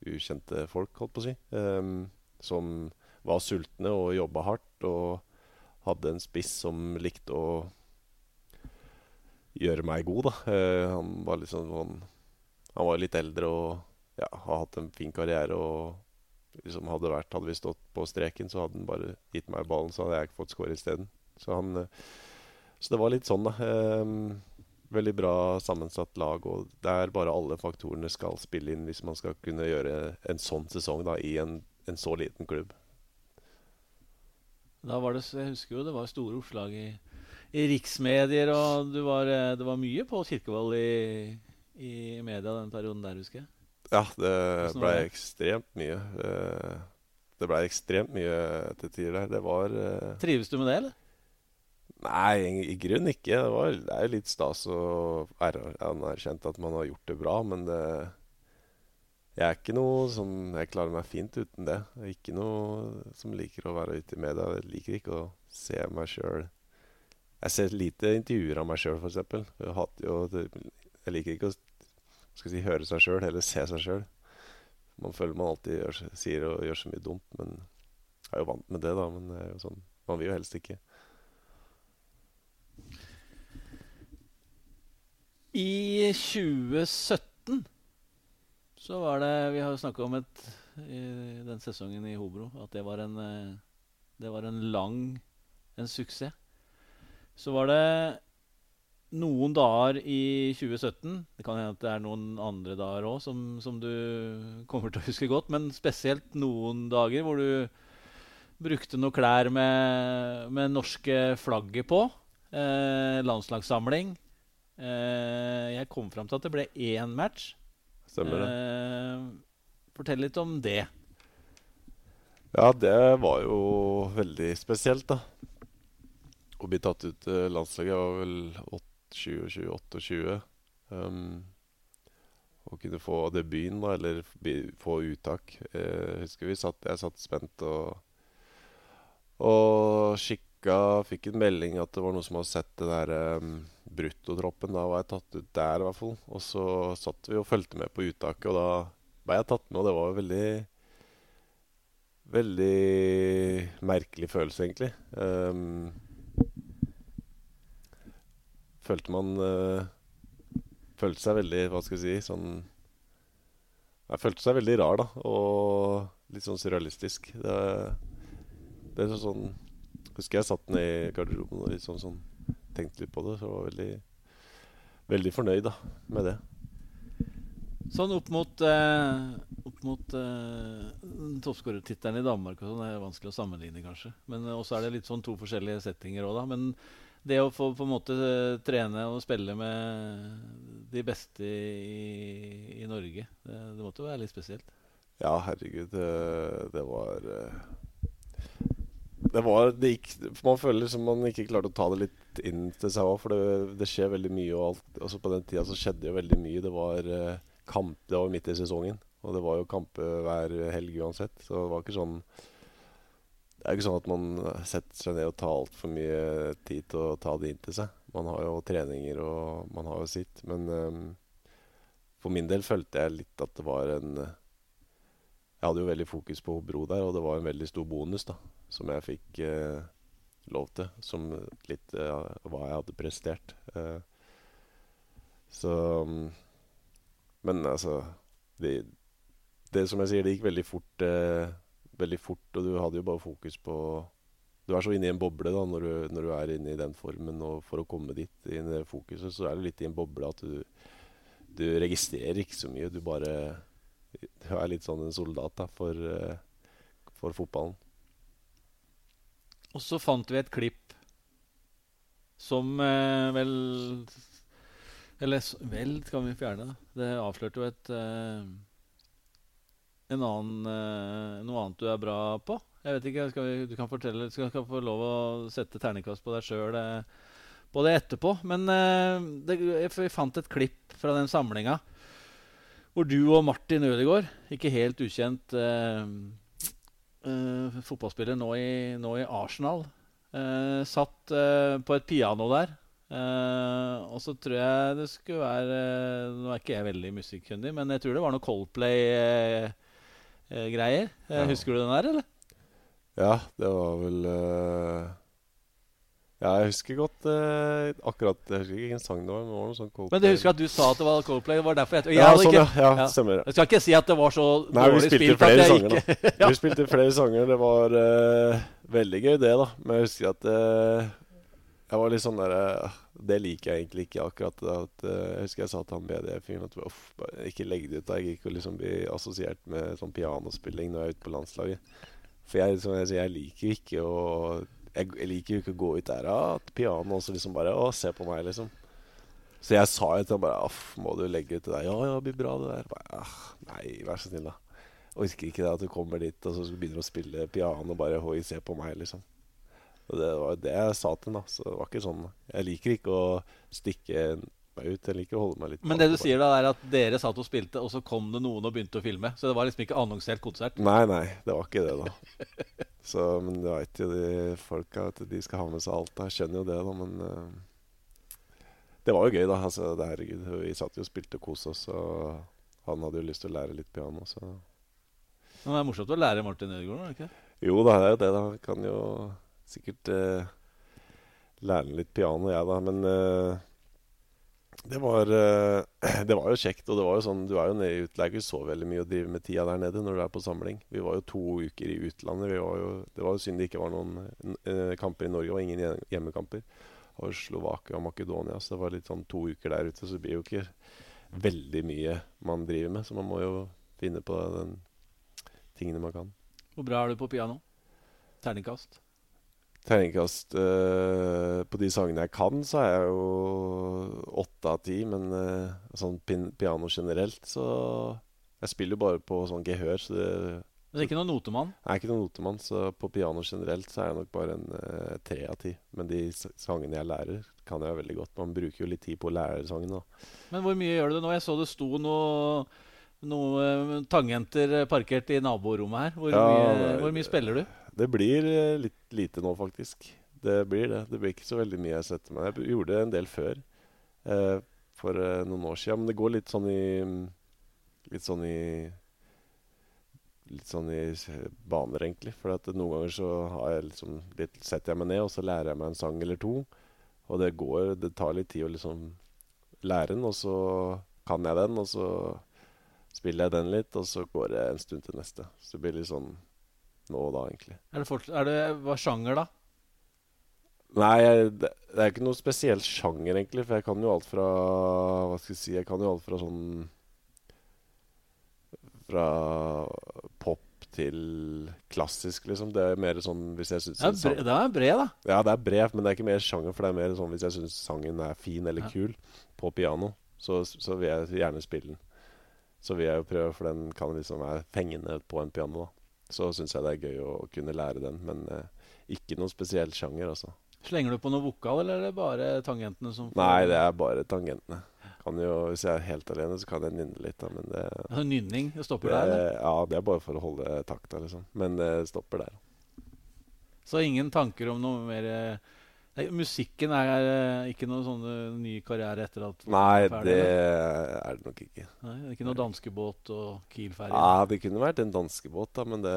[SPEAKER 2] ukjente folk, holdt på å si, um, som var sultne og jobba hardt. Og hadde en spiss som likte å gjøre meg god, da. Uh, han var litt sånn Han, var litt eldre og ja, har hatt en fin karriere. og liksom hadde, vært, hadde vi stått på streken, så hadde han bare gitt meg ballen, så hadde jeg ikke fått score isteden. Så, han, så det var litt sånn, da. Um, veldig bra sammensatt lag, og der bare alle faktorene skal spille inn hvis man skal kunne gjøre en sånn sesong da, i en, en så liten klubb.
[SPEAKER 1] Da var det, jeg husker jo det var store oppslag i, i riksmedier, og var, eh, det var mye på Kirkevold i, i media den perioden der, husker jeg.
[SPEAKER 2] Ja, det ble ekstremt mye. Det ble ekstremt mye til tider der. Det var eh,
[SPEAKER 1] Trives du med det, eller?
[SPEAKER 2] Nei, i grunnen ikke. Det, var, det er litt stas å anerkjenne at man har gjort det bra, men det, jeg er ikke noe som Jeg klarer meg fint uten det. Jeg er ikke noe som liker å være ute i media. Jeg liker ikke å se meg sjøl Jeg ser lite intervjuer av meg sjøl, f.eks. Jeg, jeg liker ikke å si, høre seg sjøl, heller se seg sjøl. Man føler man alltid gjør, sier og gjør så mye dumt, men jeg er jo vant med det, da. Men det er jo sånn, man vil jo helst ikke.
[SPEAKER 1] I 2017 så var det Vi har jo snakka om et, i den sesongen i Hobro at det var en, eh, det var en lang en suksess. Så var det noen dager i 2017 Det kan hende at det er noen andre dager òg som, som, du kommer til å huske godt. Men spesielt noen dager hvor du brukte noen klær med, med norske flagget på. Eh, landslagssamling. Uh, jeg kom fram til at det ble én match.
[SPEAKER 2] Stemmer det.
[SPEAKER 1] Uh, fortell litt om det.
[SPEAKER 2] Ja, det var jo veldig spesielt, da. Å bli tatt ut til landslaget var vel 27-28. Um, å kunne få debuten, da, eller få uttak. Jeg husker vi satt, jeg satt spent og, og kikka. Fikk en melding at det var noen som hadde sett det der um, bruttotroppen. Da var jeg tatt ut der, i hvert fall. Og så satt vi og fulgte med på uttaket, og da ble jeg tatt med, og det var veldig Veldig merkelig følelse, egentlig. Um, følte man uh, Følte seg veldig Hva skal jeg si Sånn Jeg følte seg veldig rar, da. Og litt sånn surrealistisk. Det, det er sånn Husker jeg satt ned i garderoben og sånn, sånn tenkte litt på det. Så jeg var veldig, veldig fornøyd da, med det.
[SPEAKER 1] Sånn opp mot, eh, opp mot eh, toppskårertittelen i Danmark og sånn er vanskelig å sammenligne, kanskje. Men eh, også er det litt sånn to forskjellige settinger òg, da. Men det å få på en måte eh, trene og spille med de beste i, i Norge, det, det måtte være litt spesielt?
[SPEAKER 2] Ja, herregud. Det, det var eh, det var det gikk, Man føler som man ikke klarte å ta det litt inn til seg òg, for det, det, skjer veldig mye. og alt, altså På den tida så skjedde jo veldig mye. Det var eh, kamp, det var midt i sesongen, og det var jo kamper hver helg uansett. Så det var ikke sånn Det er ikke sånn at man setter seg ned og tar altfor mye tid til å ta det inn til seg. Man har jo treninger og man har jo sitt. Men um, for min del følte jeg litt at det var en Jeg hadde jo veldig fokus på Bro der, og det var en veldig stor bonus, da som jeg fikk eh, lov til. Som litt eh, hva jeg hadde prestert. Eh, så mm, Men altså det, det, som jeg sier, det gikk veldig fort. Eh, veldig fort, og du hadde jo bare fokus på Du er så inne i en boble da når du, når du er inne i den formen. Og for å komme dit, i det fokuset, så er du litt i en boble at du, du registrerer ikke så mye. Du bare Du er litt sånn en soldat da, for, eh, for fotballen.
[SPEAKER 1] Og så fant vi et klipp som eh, vel Eller vel skal vi fjerne. Det avslørte jo et eh, en annen, eh, noe annet du er bra på. Jeg vet ikke, skal vi, Du kan fortelle, skal, skal få lov å sette terningkast på deg sjøl eh, på det etterpå. Men eh, det, jeg fant et klipp fra den samlinga hvor du og Martin Ødegaard, ikke helt ukjent eh, fotballspiller nå i, nå i Arsenal, Uh, satt uh, på et piano der. og så tror jeg det skulle være Nå er ikke jeg veldig musikkkundig, men jeg tror det var noe Coldplay greier. Ja. Husker du den der, eller?
[SPEAKER 2] Ja, det var vel uh, Ja, jeg husker godt eh, akkurat Jeg husker ikke hvilken sang det var. Men, det var noe sånn
[SPEAKER 1] Coldplay. men du husker at du sa at det var Coldplay? Det var derfor jeg,
[SPEAKER 2] jeg ja, sånn, ikke, ja, ja, stemmer
[SPEAKER 1] Jeg skal ikke si at det var så
[SPEAKER 2] Nei, dårlig spilt. Nei, vi spilte flere sanger, da. (laughs) Vi spilte flere sanger. Det var eh, veldig gøy, det, da. Men jeg husker at jeg var litt sånn der Det liker jeg egentlig ikke akkurat. At, jeg husker jeg sa til han BD-fyren at uff, ikke legg det ut. da Jeg gikk og liksom bli assosiert med sånn pianospilling når jeg er ute på landslaget. For jeg, som jeg, jeg liker ikke å jeg, jeg liker jo ikke å gå ut der av ah, piano og så liksom bare Å, se på meg, liksom. Så jeg sa jo til ham bare Aff, må du legge ut det der? Ja, ja, det blir bra, det der. Bare, ah, nei, vær så snill, da. Orker ikke det at du kommer dit og så begynner å spille piano bare Hoi, se på meg, liksom. Og det var jo det jeg sa til ham, da. Så det var ikke sånn Jeg liker ikke å stikke meg ut. Jeg liker å holde meg litt
[SPEAKER 1] Men det du sier da, er at dere satt og spilte, og så kom det noen og begynte å filme? Så det var liksom ikke annonsert konsert?
[SPEAKER 2] Nei, nei, det var ikke det, da. (laughs) så, men du veit jo de folka at de skal ha med seg alt. Jeg skjønner jo det, da, men uh, Det var jo gøy, da. Altså, det, herregud, vi satt jo og spilte og koste oss, og han hadde jo lyst til å lære litt piano, så
[SPEAKER 1] Men det er morsomt å lære Martin Ødegaard, er det ikke?
[SPEAKER 2] Jo, det er jo det, da. Kan jo sikkert uh, lære litt piano, jeg, da. Men uh, det var, eh, (clears throat) det var, jo kjekt. Og det var jo sånn, du er jo nede i utleie, så veldig mye å drive med tida der nede når du er på samling. Vi var jo to uker i utlandet. Var jo, det var jo synd det ikke var noen eh, kamper i Norge, og ingen hjemmekamper. Og Slovakia og Makedonia, så det var litt sånn to uker der ute. Så det blir jo ikke veldig mye man driver med. Så man må jo finne på den tingene man kan.
[SPEAKER 1] Hvor bra er du på piano? Terningkast?
[SPEAKER 2] Terningkast uh, På de sangene jeg kan, så er jeg jo åtte av ti. Men uh, sånn piano generelt, så Jeg spiller jo bare på sånn gehør, så det
[SPEAKER 1] Men det er ikke noen notemann?
[SPEAKER 2] Jeg er ikke noen notemann, så på piano generelt så er jeg nok bare en uh, tre av ti. Men de sangene jeg lærer, kan jeg veldig godt. Man bruker jo litt tid på å lære sangene.
[SPEAKER 1] Men hvor mye gjør du det nå? Jeg så det sto noe noen tangenter parkert i naborommet her. Hvor, ja, mye, hvor mye spiller du?
[SPEAKER 2] Det blir eh, litt lite nå, faktisk. Det blir det. Det blir ikke så veldig mye jeg setter meg Jeg gjorde det en del før, eh, for eh, noen år siden. Men det går litt sånn i Litt sånn i Litt sånn i baner, egentlig. For at noen ganger så har jeg liksom litt, setter jeg meg ned, og så lærer jeg meg en sang eller to. Og det går Det tar litt tid å liksom lære den, og så kan jeg den, og så spiller jeg den litt, og så går det en stund til neste. Så det blir litt sånn nå da, egentlig.
[SPEAKER 1] Er det, fort, er det Hva sjanger, da?
[SPEAKER 2] Nei, det, det, er ikke noe spesiell sjanger, egentlig. For jeg kan jo alt fra Hva skal jeg si Jeg kan jo alt fra sånn Fra pop til klassisk, liksom. Det er mer sånn hvis jeg syns
[SPEAKER 1] Det er, det bred, da.
[SPEAKER 2] Ja, det er bred, men det er ikke mer sjanger. For det er mer sånn hvis jeg syns sangen er fin eller ja. kul på piano, så, så, vil jeg gjerne spille den. Så vil jeg jo prøve, for den kan liksom være fengende på en piano. da så syns jeg det er gøy å kunne lære den. Men eh, ikke noen spesiell sjanger, altså.
[SPEAKER 1] Slenger du på noe vokal, eller er det bare tangentene som
[SPEAKER 2] får Nei, det er bare tangentene. Jo, hvis jeg er helt alene, så kan jeg nynne litt. Da, men det,
[SPEAKER 1] altså, nynning? Det stopper det, der? Eller?
[SPEAKER 2] Ja, det er bare for å holde takta, liksom. Men det stopper der.
[SPEAKER 1] Så ingen tanker om noe mer eh, Nei, musikken er er ikke noen sånn ny karriere etter at
[SPEAKER 2] Nei, ferdig, det er det nok ikke.
[SPEAKER 1] Nei, det er Ikke noe danskebåt og Kiel-ferje?
[SPEAKER 2] Ja, det kunne vært en danskebåt, da, men det,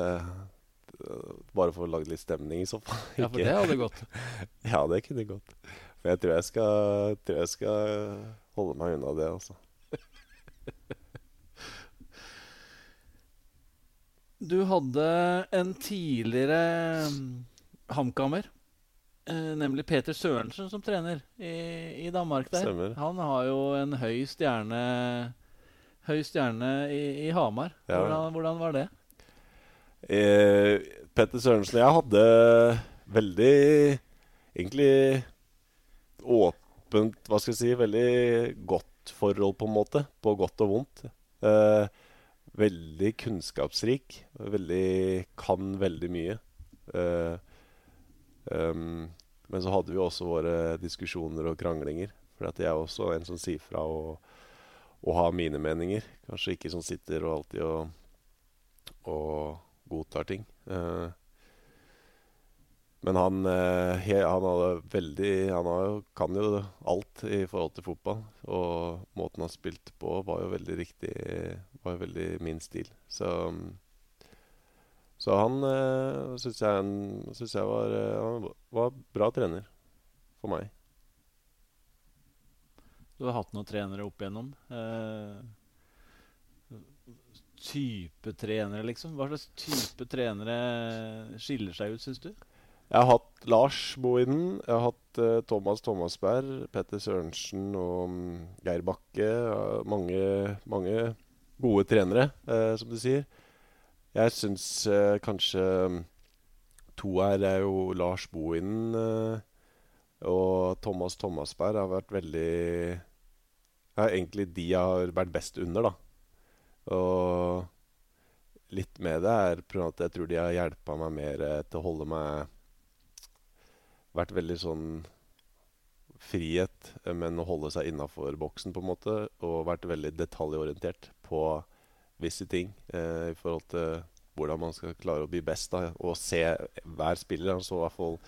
[SPEAKER 2] Bare for å lage litt stemning, i så fall. (laughs)
[SPEAKER 1] Ja, for det hadde gått? (laughs)
[SPEAKER 2] ja, det kunne gått. For jeg tror jeg skal, tror jeg skal holde meg unna det, altså.
[SPEAKER 1] Du hadde en tidligere mm, HamKammer Eh, nemlig Peter Sørensen som trener i, i Danmark. der.
[SPEAKER 2] Stemmer.
[SPEAKER 1] Han har jo en høy stjerne, høy stjerne i, i Hamar. Ja. Hvordan, hvordan, var det?
[SPEAKER 2] Eh, Petter Sørensen Jeg hadde veldig Egentlig åpent Hva skal jeg si Veldig godt forhold, på en måte. På godt og vondt. Eh, veldig kunnskapsrik. Veldig Kan veldig mye. Uh, um, men så hadde vi også våre diskusjoner og kranglinger. For jeg er også en som sier fra og, og har mine meninger. Kanskje ikke som sitter og alltid og, og godtar ting. Uh, men han, uh, he, han, veldig, han har, kan jo alt i forhold til fotball. Og måten han spilte på, var jo veldig riktig. Var jo veldig min stil. Så um, så han øh, syns jeg, synes jeg var, øh, var bra trener for meg.
[SPEAKER 1] Du har hatt noen trenere opp igjennom. Eh, type trenere, liksom? Hva slags type trenere skiller seg ut, syns du?
[SPEAKER 2] Jeg har hatt Lars Bohinen. Jeg har hatt uh, Thomas Thomasberg, Petter Sørensen og um, Geir Bakke. Uh, mange, mange, gode trenere, uh, som du sier. Jeg syns eh, kanskje mm, to her er jo Lars Bohinen eh, og Thomas Thomasberg har vært veldig ja, Egentlig de har vært best under, da. Og litt med det er at jeg tror de har hjelpa meg mer eh, til å holde meg Vært veldig sånn frihet, eh, men å holde seg innafor boksen, på en måte. Og vært veldig detaljorientert på visse ting eh, i forhold til hvordan man skal klare å bli best. Da, og se hver spiller. Så i hvert fall,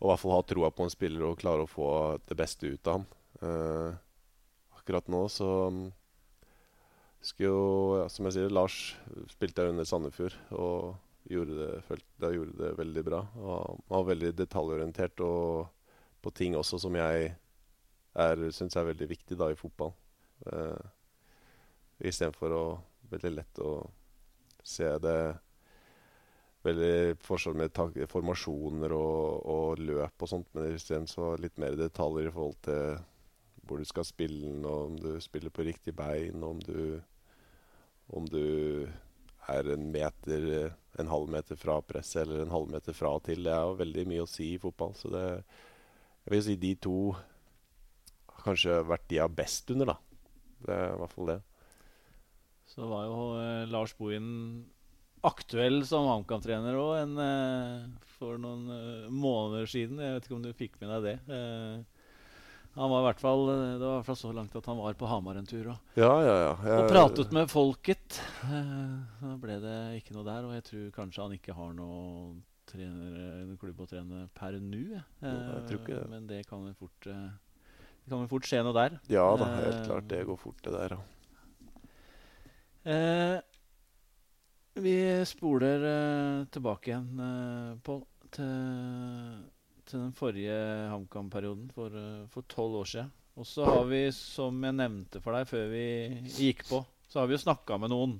[SPEAKER 2] og i hvert fall ha troa på en spiller og klare å få det beste ut av ham. Eh, akkurat nå så skulle jo, ja, som jeg sier, Lars spilte jeg under Sandefjord. Og gjorde det, følte, gjorde det veldig bra. Og var veldig detaljorientert og på ting også som jeg syns er veldig viktig da i fotball. Eh, Istedenfor å veldig lett å se det veldig forskjell med formasjoner og, og, løp og sånt. Men isteden så litt mer detaljer i forhold til hvor du skal spille og om du spiller på riktig bein, og om du, om du er en meter, en halv meter fra presset eller en halv meter fra til. Det er jo veldig mye å si i fotball. Så det, jeg vil si de to har kanskje vært de jeg har best under, da. Det er i hvert fall det.
[SPEAKER 1] Så var jo eh, Lars Bohin aktuell som HamKam-trener òg eh, for noen eh, måneder siden. Jeg vet ikke om du fikk med deg det. Han var i hvert fall, Det var i hvert fall så langt at han var på Hamar en tur og,
[SPEAKER 2] ja, ja, ja.
[SPEAKER 1] Jeg, og pratet med folket. Da ble det ikke noe der, og jeg tror kanskje han ikke har noe trener, klubb å trene per nå. Men det kan vel fort, det kan jo fort skje noe der.
[SPEAKER 2] Ja da, helt klart. Det går fort, det der. Ja.
[SPEAKER 1] Eh, vi spoler eh, tilbake igjen eh, Pål, til, til, den forrige HamKam-perioden for tolv år siden. Og så har vi, som jeg nevnte for deg før vi gikk på, så har vi jo snakka med noen.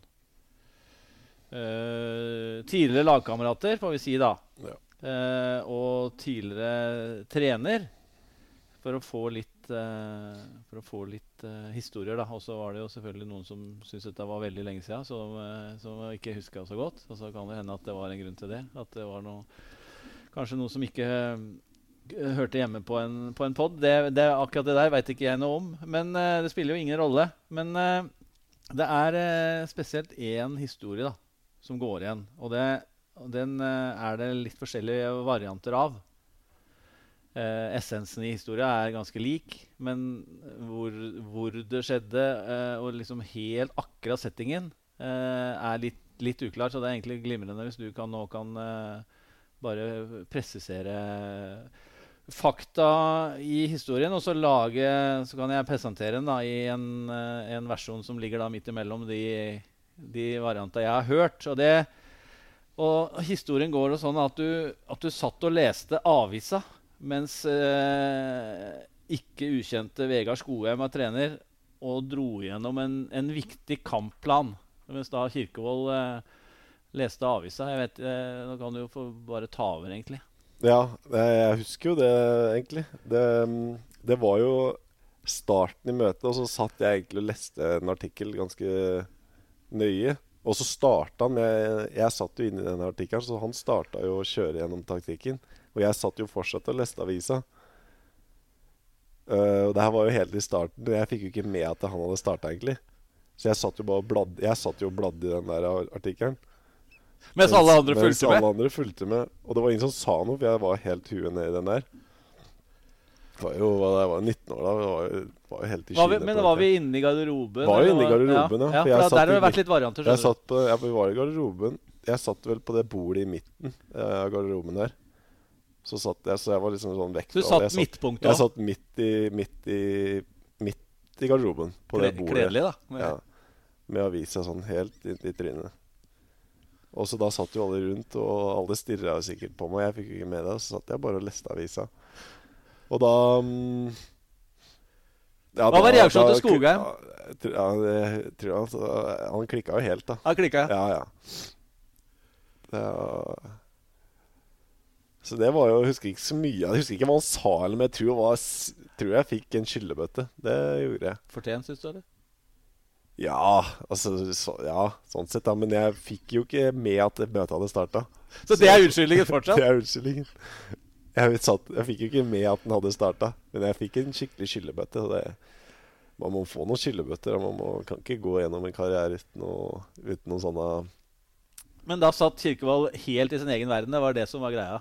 [SPEAKER 1] Eh, tidligere lagkamerater, får vi si da. Ja. Eh, og tidligere trener. For å få litt uh, for å få litt uh, historier. da. Og så var det jo selvfølgelig noen som syntes dette var veldig lenge siden, som, uh, som ikke huska så godt. Og så kan det hende at det var en grunn til det. At det var noe, kanskje noe som ikke hørte hjemme på en, på en pod. Det, det, akkurat det der veit ikke jeg noe om. Men det spiller jo ingen rolle. Men det er spesielt én historie da, som går igjen. Og, det, den er det litt forskjellige varianter av. Eh, essensen i historia er ganske lik, men hvor, hvor det skjedde, eh, og liksom helt akkurat settingen, eh, er litt, litt uklar. Så det er egentlig glimrende hvis du kan, nå kan bare presisere fakta i historien, og så, lage, så kan jeg presentere den da, i en, en, versjon som ligger da midt imellom de, de variantene jeg har hørt. Og, det, og historien går jo sånn at du, at du satt og leste avisa mens eh, ikke ukjente Vegard Skoheim er trener og dro gjennom en, en viktig kampplan. Mens da Kirkevold eh, leste avisa. Jeg vet, eh, Nå kan du jo få bare ta over, egentlig.
[SPEAKER 2] Ja, jeg husker jo det, egentlig. Det, det, var jo starten i møtet, og så satt jeg egentlig og leste en artikkel ganske nøye. Og så starta han med Jeg satt jo inne i den artikkelen, så han starta jo å kjøre gjennom taktikken. Og jeg satt jo fortsatt og leste avisa. Uh, og det her var jo helt i starten. Jeg fikk jo ikke med at han hadde starta, egentlig. Så jeg satt jo bare og bladde, jeg satt jo og bladde i den der artikkelen.
[SPEAKER 1] Mens alle andre
[SPEAKER 2] mens
[SPEAKER 1] fulgte
[SPEAKER 2] alle
[SPEAKER 1] med?
[SPEAKER 2] andre fulgte med. Og det var ingen som sa noe, for jeg var helt huet ned i den der. Det var jo, jeg var 19 år da. Det var jo, var jo helt i skyene
[SPEAKER 1] men var vi inne i garderoben?
[SPEAKER 2] Var jo inne i garderoben, ja,
[SPEAKER 1] ja.
[SPEAKER 2] jeg
[SPEAKER 1] der har det vært litt varianter.
[SPEAKER 2] Jeg satt på, jeg var i garderoben. Jeg satt vel på det bordet i midten eh, av garderoben der. Så satt jeg, så jeg var liksom sånn vekk
[SPEAKER 1] Så du satt,
[SPEAKER 2] satt midtpunkt
[SPEAKER 1] midtpunktet
[SPEAKER 2] Jeg satt midt i, midt i, midt i garderoben på det bordet.
[SPEAKER 1] Kledelig, da. Med,
[SPEAKER 2] Ja, med avisa sånn helt i, i trynet. Og så da satt jo alle rundt, og alle stirra sikkert på meg. Jeg fikk jo ikke med det, og så satt jeg bare og leste avisa. Og da um, ja,
[SPEAKER 1] Hva var reaksjonen til Skogheim?
[SPEAKER 2] Ja, jeg tror- han, han klikka jo helt, da.
[SPEAKER 1] Han klikka.
[SPEAKER 2] Ja, ja. Det var... Så det var jo Jeg husker ikke så mye. Jeg husker ikke hva han sa, eller, men jeg tror, var, tror jeg fikk en skyllebøtte. Det gjorde jeg.
[SPEAKER 1] Fortjent, syns du, eller?
[SPEAKER 2] Ja, altså så, Ja, sånn sett, da. Men jeg fikk jo ikke med at møtet hadde starta.
[SPEAKER 1] Så det er unnskyldningen fortsatt? (laughs)
[SPEAKER 2] Det er unnskyldningen. Jeg, satt, jeg fikk jo ikke med at den hadde starta, men jeg fikk en skikkelig skyllebøtte. Det, man må få noen skyllebøtter. Man må, kan ikke gå gjennom en karriere uten, noe, uten noen sånne
[SPEAKER 1] Men da satt Kirkevold helt i sin egen verden. Det var det som var greia.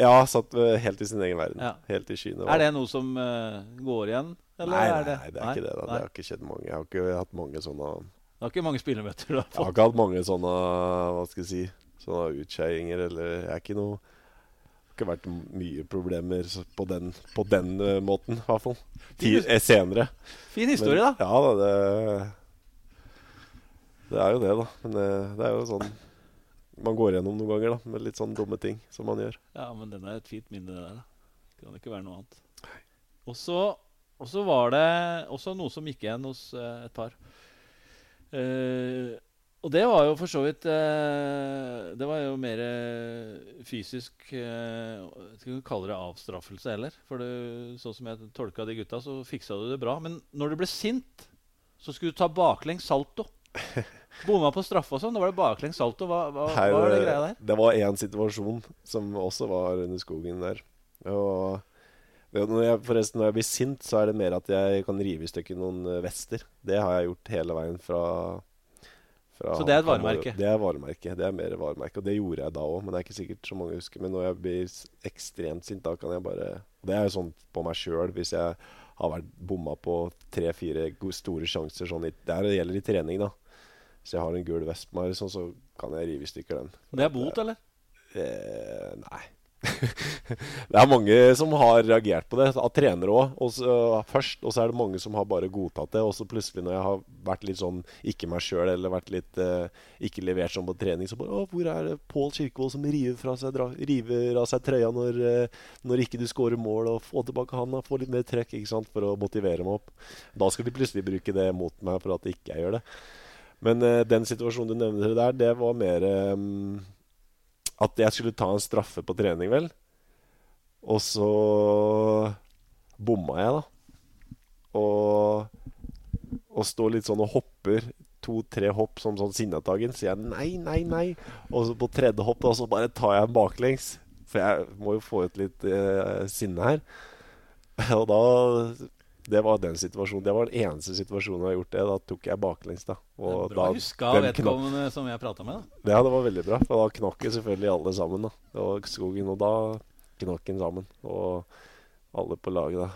[SPEAKER 2] Ja, satt helt i sin egen verden.
[SPEAKER 1] Ja.
[SPEAKER 2] Helt i skyene.
[SPEAKER 1] Er det noe som uh, går igjen? Eller
[SPEAKER 2] nei,
[SPEAKER 1] er
[SPEAKER 2] det? nei, det er ikke det. da
[SPEAKER 1] Nei.
[SPEAKER 2] Det har ikke skjedd mange. Jeg har ikke hatt mange sånne
[SPEAKER 1] Du har ikke mange spillermøter du har
[SPEAKER 2] Jeg har ikke hatt mange sånne Hva skal jeg si Sånne utskeiinger eller Jeg er ikke noe Det har ikke vært mye problemer på den, på den eh, måten, i hvert fall. Eh, senere.
[SPEAKER 1] Fin historie,
[SPEAKER 2] Men-
[SPEAKER 1] da.
[SPEAKER 2] Ja da, det Det er jo det, da. Men det, det er jo sånn Man går gjennom noen ganger, da. Med litt sånn dumme ting som man gjør.
[SPEAKER 1] Ja, men den er et fint minne, det der. da. Det kan ikke være noe annet. Og så, var det også noe som gikk igjen hos eh, et par. Eh, og det var jo for så vidt eh, Det var jo mer fysisk uh, Skal vi kalle det avstraffelse heller? For det, sånn som jeg tolka de gutta, så fiksa du det bra. Men når du ble sint, så skulle du ta baklengs salto. (laughs) Bomma på straffe og sånn. Da var det baklengs salto. Hva, hva, hva var det greia der?
[SPEAKER 2] Det var én situasjon som også var under skogen der. Og når jeg, forresten, når jeg blir sint, så er det mer at jeg kan rive i stykker noen eh, vester. Det har jeg gjort hele veien fra, fra
[SPEAKER 1] Så det er et varemerke?
[SPEAKER 2] Det er varemerke. Det er mer varemerke. Og det gjorde jeg da òg, men det er ikke sikkert så mange husker. Men når jeg blir ekstremt sint, da kan jeg bare Det er jo sånn på meg sjøl. Hvis jeg har vært bomma på tre-fire store sjanser sånn i, Det gjelder i trening, da. Så jeg har en gul vest på meg, liksom, så kan jeg rive i stykker den.
[SPEAKER 1] Det er bot, eller?
[SPEAKER 2] Eh, nei. (laughs) det er mange som har reagert på det, av trenere òg. Først, og så er det mange som har bare godtatt det. Og så plutselig, når jeg har vært litt sånn ikke meg sjøl, eller vært litt eh, ikke levert sånn på trening, så bare Å, hvor er det Pål Kirkevold som river, fra seg, dra, river av seg trøya når, eh, når ikke du scorer mål, og få tilbake han, da, få litt mer trøkk, ikke sant, for å motivere meg opp. Da skal de plutselig bruke det mot meg for at ikke jeg gjør det. Men uh, den situasjonen du nevner der, det var mer um, at jeg skulle ta en straffe på trening, vel. Og så bomma jeg, da. Og, og står litt sånn og hopper to-tre hopp som sånn Sinnataggen. Sier jeg nei, nei, nei. Og så på tredje hopp da, så bare tar jeg en baklengs. For jeg må jo få ut litt eh, sinne her. (laughs) Og da Det var den situasjonen. Det var den eneste situasjonen jeg har gjort det. Da tok jeg baklengs, da. Og
[SPEAKER 1] Bra
[SPEAKER 2] da,
[SPEAKER 1] huska vedkommende som jeg prata med. da.
[SPEAKER 2] ja, det var veldig bra. For da knakk jo selvfølgelig alle sammen. da Og skogen, og da knakk den sammen. Og alle på laget, da.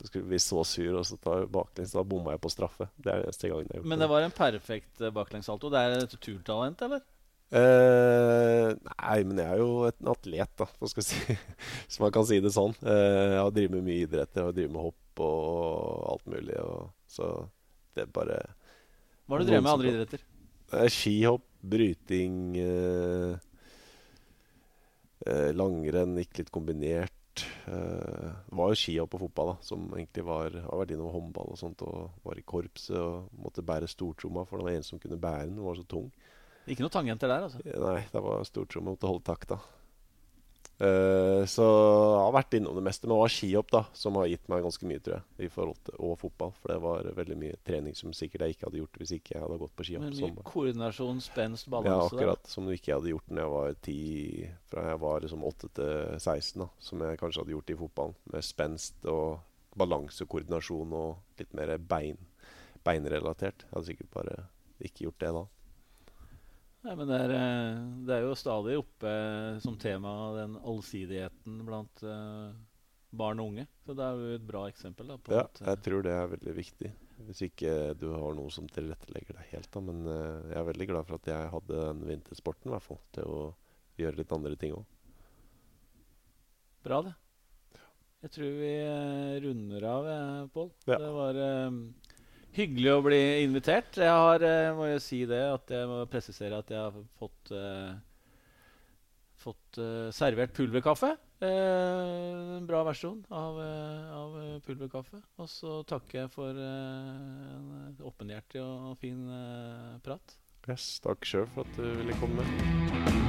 [SPEAKER 2] Så skulle vi så sur, og så tar jeg baklengs. Da bomma jeg på straffe. Det er den eneste gangen jeg har gjort
[SPEAKER 1] Men det var en perfekt eh, baklengssalto. Det er et turtalent, eller?
[SPEAKER 2] Uh, nei, men jeg er jo et atlet, da, hva skal jeg si. (laughs) Så man kan si det sånn. Uh, jeg har drevet med mye idrett. Jeg har drevet med hopp og alt mulig. Og, så det er bare
[SPEAKER 1] Hva har du drevet med andre idretter?
[SPEAKER 2] Eh, Skihopp, bryting eh, eh, Langrenn, gikk litt kombinert. Eh, det var jo skihopp og fotball, da, som egentlig var Har vært innom håndball og sånt, og var i korpset og måtte bære stortromma, for det var en som kunne bære den. Den var så tung.
[SPEAKER 1] Ikke noe tangenter der, altså.
[SPEAKER 2] Eh, Nei, det var stortromme måtte holde takta. Eh, så jeg har vært innom det meste. Men det var skihopp da som har gitt meg ganske mye, tror jeg. I forhold til, og fotball. For det var veldig mye trening som sikkert jeg ikke hadde gjort hvis ikke jeg hadde gått på skihopp.
[SPEAKER 1] Men
[SPEAKER 2] Som,
[SPEAKER 1] koordinasjon, spenst,
[SPEAKER 2] ja,
[SPEAKER 1] balanse der.
[SPEAKER 2] akkurat som du ikke hadde gjort når jeg var 10 Fra jeg var liksom 8 til 16, da som jeg kanskje hadde gjort i fotballen. Med spenst og balanse, koordinasjon og litt mer bein, beinrelatert. Jeg hadde sikkert bare ikke gjort det da.
[SPEAKER 1] Nei, men det er, eh, det er jo stadig oppe som tema den allsidigheten blant uh, barn og unge. Så det er jo et bra eksempel. Da,
[SPEAKER 2] ja, at, jeg tror det er veldig viktig. Hvis ikke du har noe som tilrettelegger deg helt. Da. Men uh, jeg er veldig glad for at jeg hadde den vintersporten i hvert fall, til å gjøre litt andre ting òg.
[SPEAKER 1] Bra, det. Jeg tror vi runder av, Pål.
[SPEAKER 2] Ja.
[SPEAKER 1] Det var um, Hyggelig å bli invitert. Jeg har, eh, må jo si det, at jeg må presisere at jeg har fått, uh, fått uh, servert pulverkaffe. Uh, en bra versjon av, av pulverkaffe. Og så takker jeg for en åpenhjertig og fin prat.
[SPEAKER 2] Yes, takk sjøl for at du ville komme.